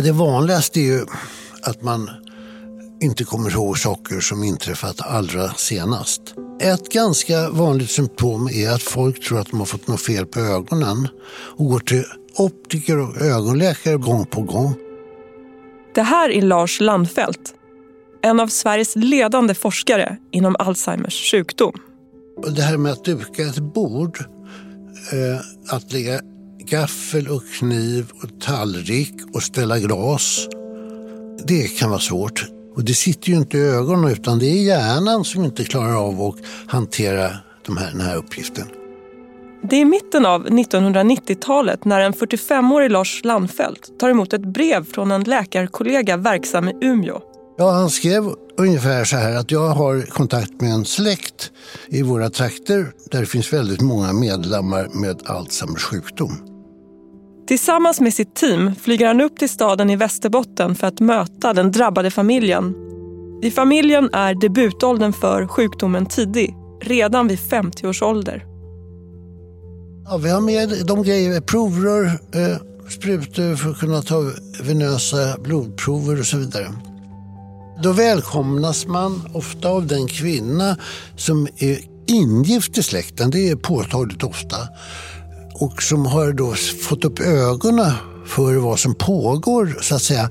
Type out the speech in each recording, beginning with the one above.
Ja, det vanligaste är ju att man inte kommer ihåg saker som inträffat allra senast. Ett ganska vanligt symptom är att folk tror att de har fått något fel på ögonen och går till optiker och ögonläkare gång på gång. Det här är Lars Landfelt, en av Sveriges ledande forskare inom Alzheimers sjukdom. Det här med att duka ett bord, eh, att lägga gaffel och kniv och tallrik och ställa glas, det kan vara svårt. Och det sitter ju inte i ögonen utan det är hjärnan som inte klarar av att hantera de här, den här uppgiften. Det är mitten av 1990-talet när en 45-årig Lars Landfelt tar emot ett brev från en läkarkollega verksam i Umeå. Ja, han skrev ungefär så här att jag har kontakt med en släkt i våra trakter där det finns väldigt många medlemmar med Alzheimers sjukdom. Tillsammans med sitt team flyger han upp till staden i Västerbotten för att möta den drabbade familjen. I familjen är debutåldern för sjukdomen tidig, redan vid 50 års ålder. Ja, vi har med de grejer, provrör, eh, sprutor för att kunna ta venösa blodprover och så vidare. Då välkomnas man ofta av den kvinna som är ingift i släkten, det är påtagligt ofta. Och som har då fått upp ögonen för vad som pågår så att säga.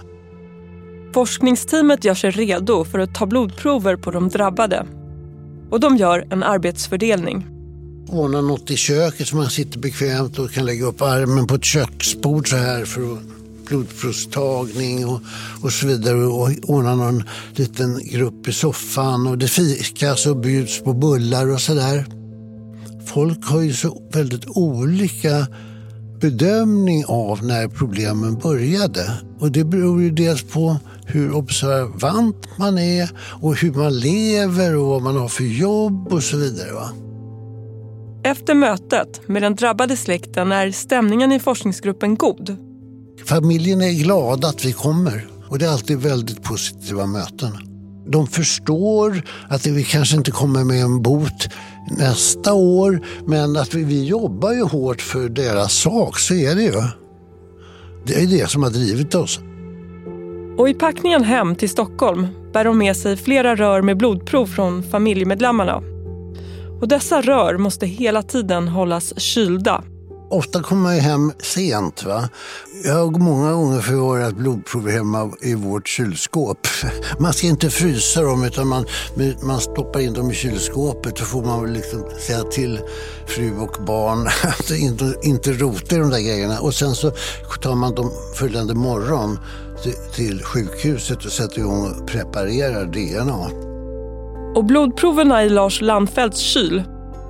Forskningsteamet gör sig redo för att ta blodprover på de drabbade. Och de gör en arbetsfördelning. Ordna något i köket så man sitter bekvämt och kan lägga upp armen på ett köksbord så här för blodprovstagning och, och så vidare och ordna någon liten grupp i soffan och det fikas och bjuds på bullar och sådär. Folk har ju så väldigt olika bedömning av när problemen började. Och det beror ju dels på hur observant man är och hur man lever och vad man har för jobb och så vidare. Va? Efter mötet med den drabbade släkten är stämningen i forskningsgruppen god. Familjen är glada att vi kommer och det är alltid väldigt positiva möten. De förstår att vi kanske inte kommer med en bot nästa år men att vi, vi jobbar ju hårt för deras sak, så är det ju. Det är det som har drivit oss. Och i packningen hem till Stockholm bär de med sig flera rör med blodprov från familjemedlemmarna. Och dessa rör måste hela tiden hållas kylda Ofta kommer man ju hem sent. Va? Jag har många gånger förvarat blodprov hemma i vårt kylskåp. Man ska inte frysa dem utan man, man stoppar in dem i kylskåpet. Då får man väl liksom säga till fru och barn att inte, inte rota i de där grejerna. Och sen så tar man dem följande morgon till, till sjukhuset och sätter igång och preparerar DNA. Och blodproverna i Lars Landfelts kyl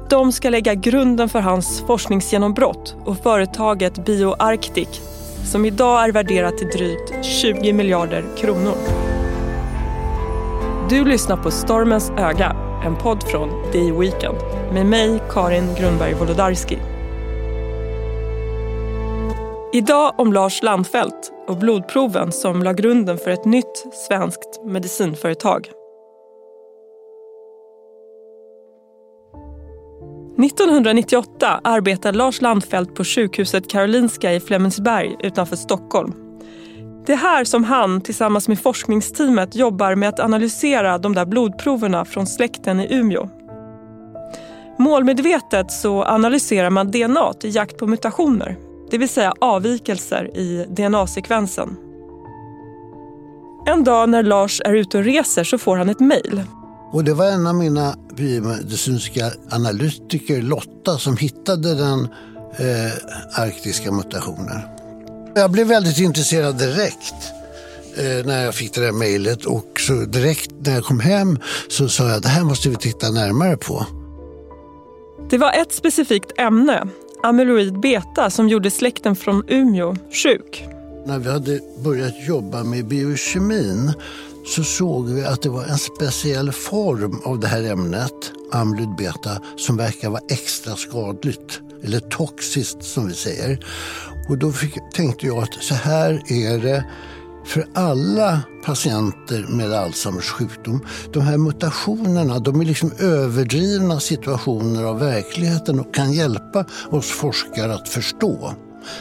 de ska lägga grunden för hans forskningsgenombrott och företaget BioArctic som idag är värderat till drygt 20 miljarder kronor. Du lyssnar på Stormens öga, en podd från The Weekend med mig, Karin Grundberg Wolodarski. Idag om Lars Landfelt och blodproven som la grunden för ett nytt svenskt medicinföretag. 1998 arbetar Lars Landfelt på sjukhuset Karolinska i Flemingsberg utanför Stockholm. Det är här som han tillsammans med forskningsteamet jobbar med att analysera de där blodproverna från släkten i Umeå. Målmedvetet så analyserar man DNA i jakt på mutationer, det vill säga avvikelser i DNA-sekvensen. En dag när Lars är ute och reser så får han ett mejl och det var en av mina biomedicinska analytiker, Lotta, som hittade den eh, arktiska mutationen. Jag blev väldigt intresserad direkt eh, när jag fick det där mejlet och så direkt när jag kom hem så sa jag det här måste vi titta närmare på. Det var ett specifikt ämne, amyloid beta, som gjorde släkten från Umeå sjuk. När vi hade börjat jobba med biokemin så såg vi att det var en speciell form av det här ämnet, amyloid beta, som verkar vara extra skadligt. Eller toxiskt som vi säger. Och då fick, tänkte jag att så här är det för alla patienter med Alzheimers sjukdom. De här mutationerna de är liksom överdrivna situationer av verkligheten och kan hjälpa oss forskare att förstå.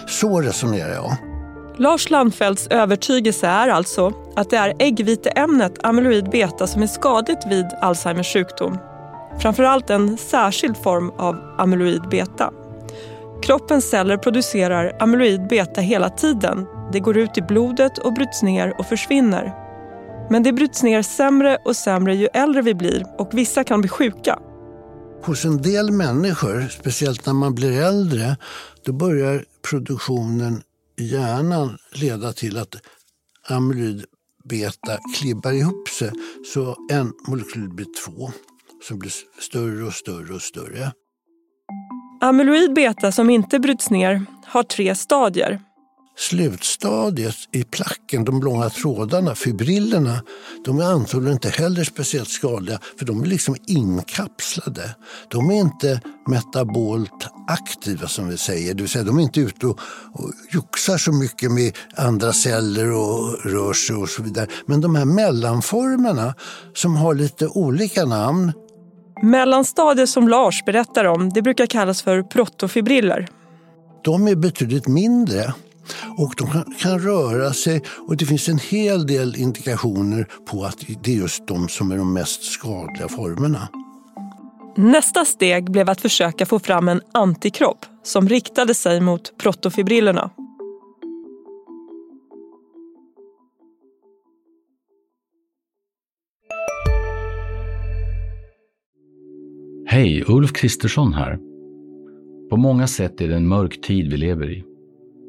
Så resonerar jag. Lars Landfeldts övertygelse är alltså att det är äggviteämnet amyloid beta som är skadligt vid Alzheimers sjukdom. Framförallt en särskild form av amyloid beta. Kroppens celler producerar amyloid beta hela tiden. Det går ut i blodet och bryts ner och försvinner. Men det bryts ner sämre och sämre ju äldre vi blir och vissa kan bli sjuka. Hos en del människor, speciellt när man blir äldre, då börjar produktionen hjärnan leda till att amyloid beta klibbar ihop sig så en molekyl blir två som blir större och större och större. Amyloid beta som inte bryts ner har tre stadier. Slutstadiet i placken, de långa trådarna, fibrillerna, de är antagligen inte heller speciellt skadliga för de är liksom inkapslade. De är inte metabolt aktiva som vi säger, det vill säga de är inte ute och, och joxar så mycket med andra celler och rör sig och så vidare. Men de här mellanformerna som har lite olika namn. Mellanstadiet som Lars berättar om, det brukar kallas för protofibriller. De är betydligt mindre och de kan, kan, röra sig och det finns en hel del indikationer på att det är just de som är de mest skadliga formerna. Nästa steg blev att försöka få fram en antikropp som riktade sig mot protofibrillerna. Hej, Ulf Kristersson här. På många sätt är det en mörk tid vi lever i.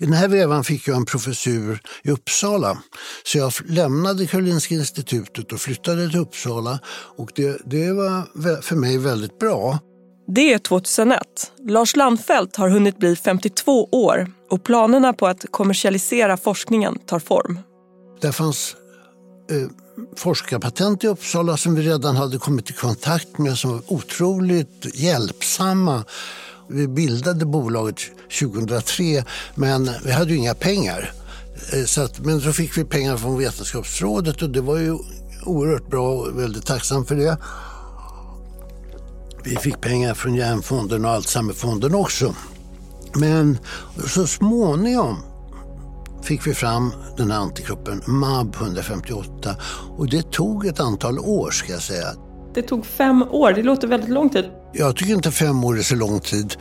I den här vevan fick jag en professur i Uppsala. Så jag lämnade Karolinska institutet och flyttade till Uppsala. Och det, det var för mig väldigt bra. Det är 2001. Lars Landfelt har hunnit bli 52 år och planerna på att kommersialisera forskningen tar form. Det fanns eh, forskarpatent i Uppsala som vi redan hade kommit i kontakt med som var otroligt hjälpsamma vi bildade bolaget 2003 men vi hade ju inga pengar. Eh, så att, men så fick vi pengar från Vetenskapsrådet och det var ju oerhört bra och väldigt tacksam för det. Vi fick pengar från Järnfonden och Alzheimerfonden också. Men så småningom fick vi fram den här antikroppen MAB 158 och det tog ett antal år ska jag säga. Det tog fem år, det låter väldigt lång tid. Jag tycker inte fem år är så lång tid.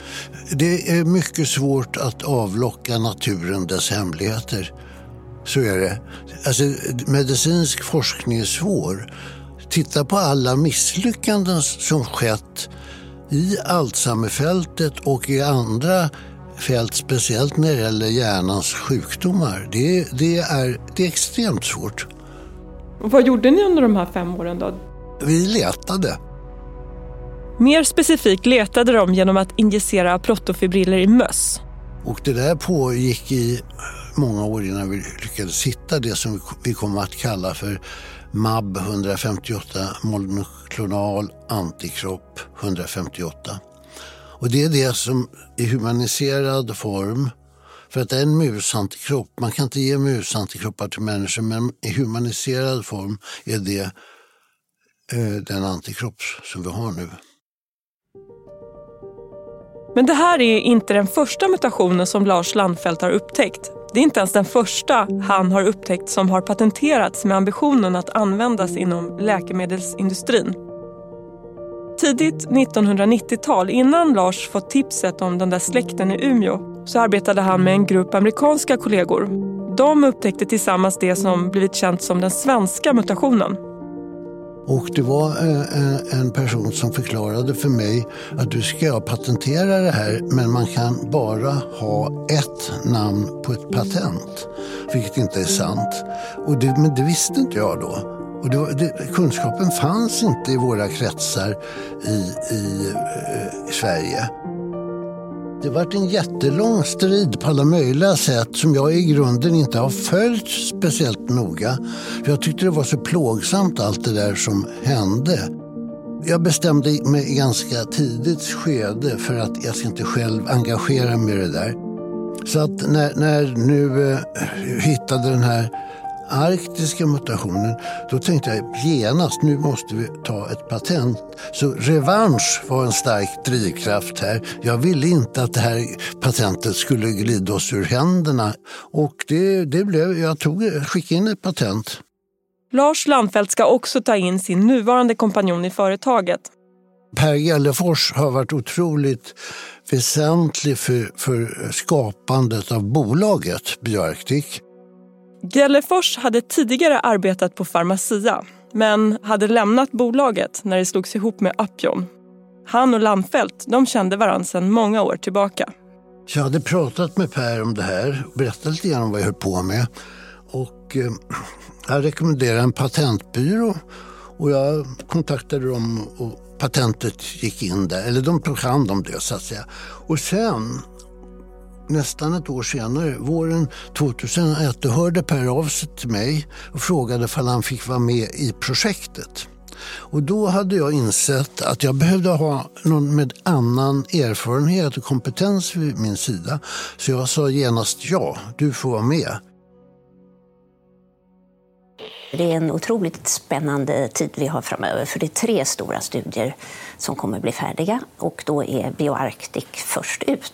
Det är mycket svårt att avlocka naturen dess hemligheter. Så är det. Alltså, medicinsk forskning är svår. Titta på alla misslyckanden som skett i Alzheimerfältet och i andra fält, speciellt när det gäller hjärnans sjukdomar. Det, det, är, det är extremt svårt. Och vad gjorde ni under de här fem åren då? Vi letade. Mer specifikt letade de genom att injicera protofibriller i möss. Och det där pågick i många år innan vi lyckades hitta det som vi kom att kalla för MAB 158, monoklonal antikropp 158. Och det är det som i humaniserad form, för att det är en musantikropp, man kan inte ge musantikroppar till människor, men i humaniserad form är det Eh, den antikropp som vi har nu. Men det här är inte den första mutationen som Lars Landfelt har upptäckt. Det är inte ens den första han har upptäckt som har patenterats med ambitionen att användas inom läkemedelsindustrin. Tidigt 1990-tal, innan Lars fått tipset om den där släkten i Umeå, så arbetade han med en grupp amerikanska kollegor. De upptäckte tillsammans det som blivit känt som den svenska mutationen. Och det var eh, eh, en person som förklarade för mig att du ska jag patentera det här men man kan bara ha ett namn på ett patent. Vilket inte är sant. Och det, men det visste inte jag då. Och det, det, kunskapen fanns inte i våra kretsar i, i, i Sverige. Det varit en jättelång strid på alla möjliga sätt som jag i grunden inte har följt speciellt noga. För jag tyckte det var så plågsamt allt det där som hände. Jag bestämde mig i ganska tidigt skede för att jag ska inte själv engagera mig i det där. Så att när, när nu eh, hittade den här arktiska mutationen, då tänkte jag genast, nu måste vi ta ett patent. Så revansch var en stark drivkraft här. Jag ville inte att det här patentet skulle glida oss ur händerna. Och det, det blev, jag tog, skickade in ett patent. Lars Landfelt ska också ta in sin nuvarande kompanjon i företaget. Per Gellefors har varit otroligt väsentlig för, för skapandet av bolaget Bioarctic. Gellerfors hade tidigare arbetat på Pharmacia men hade lämnat bolaget när det slogs ihop med Upjohn. Han och Landfelt de kände varandra sedan många år tillbaka. Så jag hade pratat med Per om det här och berättat lite grann om vad jag höll på med. Och eh, jag rekommenderade en patentbyrå och jag kontaktade dem och patentet gick in där, eller de tog hand om det så att säga. Och sen nästan ett år senare, våren 2001, då hörde Per av sig till mig och frågade om han fick vara med i projektet. Och då hade jag insett att jag behövde ha någon med annan erfarenhet och kompetens vid min sida. Så jag sa genast ja, du får vara med. Det är en otroligt spännande tid vi har framöver för det är tre stora studier som kommer bli färdiga och då är BioArctic först ut.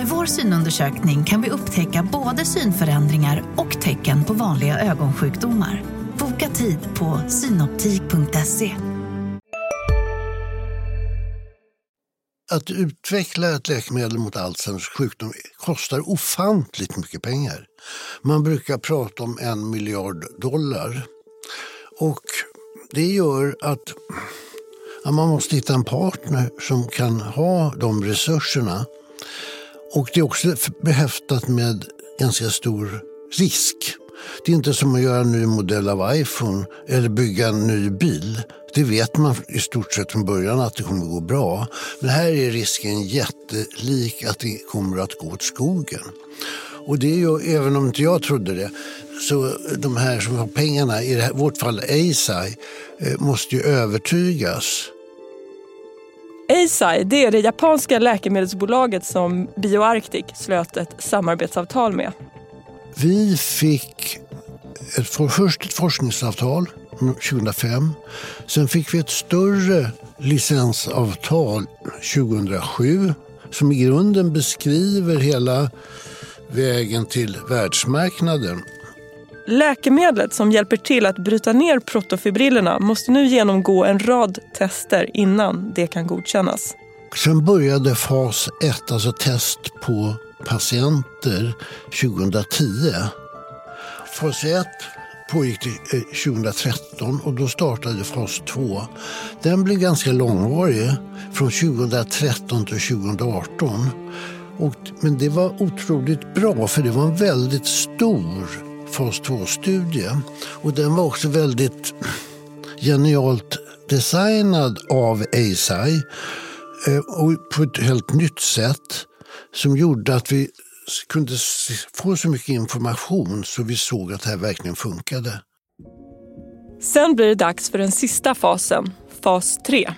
Med vår synundersökning kan vi upptäcka både synförändringar och tecken på vanliga ögonsjukdomar. Boka tid på synoptik.se. Att utveckla ett läkemedel mot Alzheimers sjukdom kostar ofantligt mycket pengar. Man brukar prata om en miljard dollar. Och det gör att man måste hitta en partner som kan ha de resurserna. Och det är också behäftat med ganska stor risk. Det är inte som att göra en ny modell av iPhone eller bygga en ny bil. Det vet man i stort sett från början att det kommer att gå bra. Men här är risken jättelik att det kommer att gå åt skogen. Och det är ju, även om inte jag trodde det, så de här som har pengarna, i vårt fall Eisai, eh, måste ju övertygas Eisai det är det japanska läkemedelsbolaget som BioArctic slöt ett samarbetsavtal med. Vi fick ett, först ett forskningsavtal 2005. Sen fick vi ett större licensavtal 2007 som i grunden beskriver hela vägen till världsmarknaden. Läkemedlet som hjälper till att bryta ner protofibrillerna måste nu genomgå en rad tester innan det kan godkännas. Sen började fas 1, alltså test på patienter, 2010. Fas 1 pågick till eh, 2013 och då startade fas 2. Den blev ganska långvarig, från 2013 till 2018. Och, men det var otroligt bra för det var en väldigt stor fas 2-studie. Och den var också väldigt genialt designad av Eisai eh, och på ett helt nytt sätt som gjorde att vi kunde få så mycket information så vi såg att det här verkligen funkade. Sen blir det dags för den sista fasen, fas 3.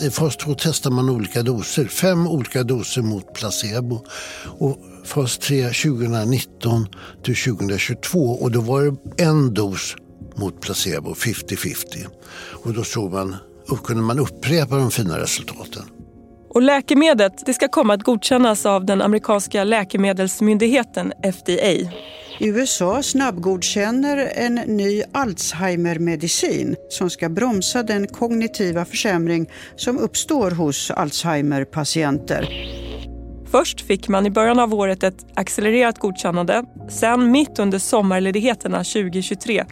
I fas 2 testar man olika doser, fem olika doser mot placebo. Och fas 3 2019 till 2022 och då var det en dos mot placebo, 50-50. Och då såg man, och kunde man upprepa de fina resultaten. Och läkemedlet det ska komma att godkännas av den amerikanska läkemedelsmyndigheten FDA. USA snabbgodkänner en ny Alzheimer-medicin som ska bromsa den kognitiva försämring som uppstår hos Alzheimer-patienter. Först fick man i början av året ett accelererat godkännande. Sen mitt under sommarledigheterna 2023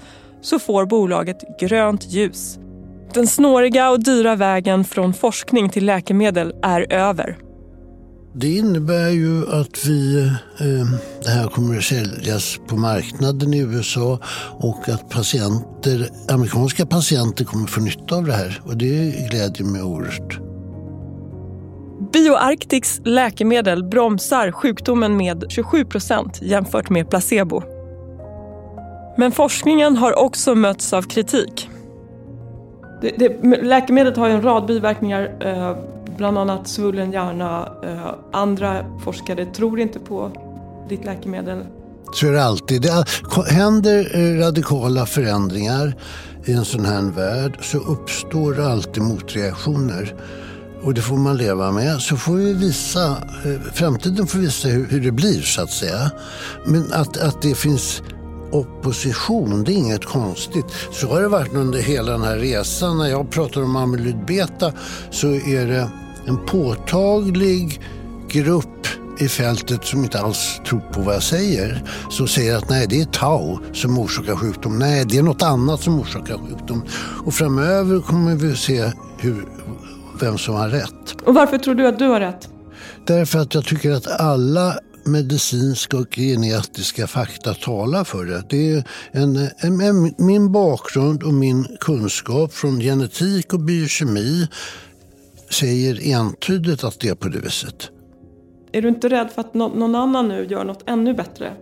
så får bolaget grönt ljus. Den snåriga och dyra vägen från forskning till läkemedel är över. Det innebär ju att vi, eh, det här kommer att säljas på marknaden i USA och att patienter, amerikanska patienter kommer att få nytta av det här. Och det glädjer mig oerhört. BioArctics läkemedel bromsar sjukdomen med 27 procent jämfört med placebo. Men forskningen har också mötts av kritik. Det, det, läkemedlet har en rad biverkningar, eh, bland annat svullen hjärna. Eh, andra forskare tror inte på ditt läkemedel. Så är det alltid. Det händer eh, radikala förändringar i en sån här värld så uppstår alltid motreaktioner. Och det får man leva med. Så får vi visa, eh, framtiden får visa hur, hur det blir så att säga. Men att, att det finns opposition, det är inget konstigt. Så har det varit under hela den här resan. När jag pratar om amyloid beta så är det en påtaglig grupp i fältet som inte alls tror på vad jag säger. Som säger att nej, det är tau som orsakar sjukdom. Nej, det är något annat som orsakar sjukdom. Och framöver kommer vi se hur, vem som har rätt. Och varför tror du att du har rätt? Därför att jag tycker att alla medicinska och genetiska fakta talar för det. det är en, en, en, min bakgrund och min kunskap från genetik och biokemi säger entydigt att det är på det viset. Är du inte rädd för att någon annan nu gör något ännu bättre?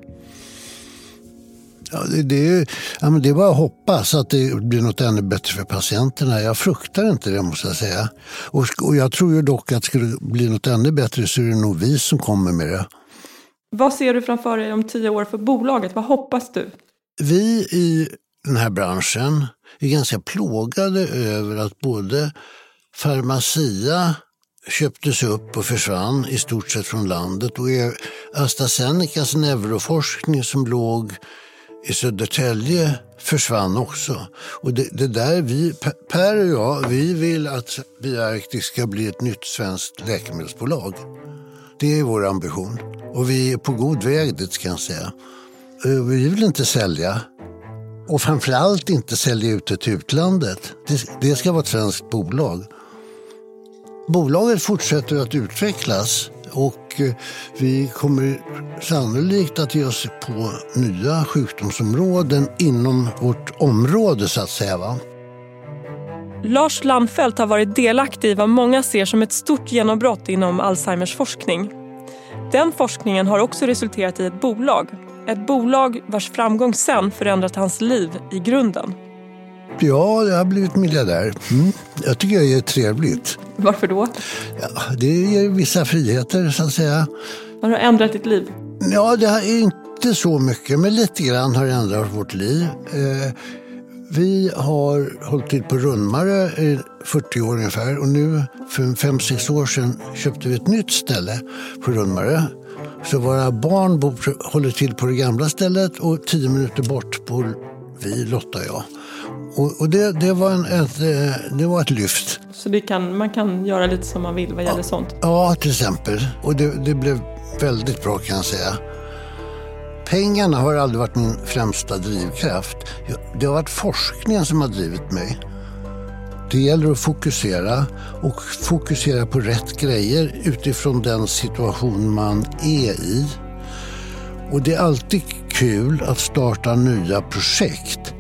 Ja, det, det, ja, men det är bara att hoppas att det blir något ännu bättre för patienterna. Jag fruktar inte det måste jag säga. Och, och jag tror ju dock att skulle det bli något ännu bättre så är det nog vi som kommer med det. Vad ser du framför dig om tio år för bolaget? Vad hoppas du? Vi i den här branschen är ganska plågade över att både Pharmacia köptes upp och försvann i stort sett från landet och AstraZenecas neuroforskning som låg i Södertälje försvann också. Och det, det, där vi, Per och jag, vi vill att Bioarctic ska bli ett nytt svenskt läkemedelsbolag. Det är vår ambition och vi är på god väg dit ska jag säga. Eh, vi vill inte sälja och framförallt inte sälja ut det till utlandet. Det, det ska vara ett svenskt bolag. Bolaget fortsätter att utvecklas och eh, vi kommer sannolikt att ge oss på nya sjukdomsområden inom vårt område så att säga. Va? Lars Landfelt har varit delaktig i vad många ser som ett stort genombrott inom Alzheimers forskning. Den forskningen har också resulterat i ett bolag. Ett bolag vars framgång sen förändrat hans liv i grunden. Ja, jag har blivit miljardär. Mm. Jag tycker det är trevligt. Varför då? Ja, det ger vissa friheter, så att säga. Har det ändrat ditt liv? Ja, det är inte så mycket, men lite grann har det ändrat vårt liv. Eh, vi har hållit till på Rundmare i 40 år ungefär och nu för 5-6 år sedan köpte vi ett nytt ställe på Rundmare. Så våra barn bor, håller till på det gamla stället och 10 minuter bort bor vi, Lotta och jag. Och, och det, det, var en, ett, eh, det var ett lyft. Så det kan, man kan göra lite som man vill vad gäller ja, sånt? Ja, till exempel. Och det, det blev väldigt bra kan jag säga. Pengarna har aldrig varit min främsta drivkraft. Det har varit forskningen som har drivit mig. Det gäller att fokusera och fokusera på rätt grejer utifrån den situation man är i. Och det är alltid kul att starta nya projekt.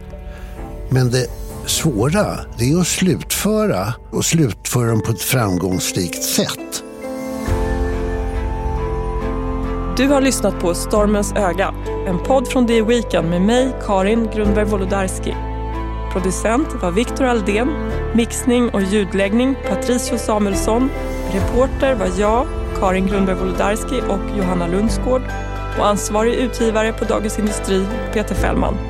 Men det svåra, det är att slutföra och slutföra dem på ett framgångsrikt sätt. Du har lyssnat på Stormens öga, en podd från The Weekend med mig, Karin Grundberg Wolodarski. Producent var Viktor Aldén, mixning och ljudläggning Patricio Samuelsson, reporter var jag, Karin Grundberg Wolodarski och Johanna Lundsgård och ansvarig utgivare på Dagens Industri, Peter Fällman.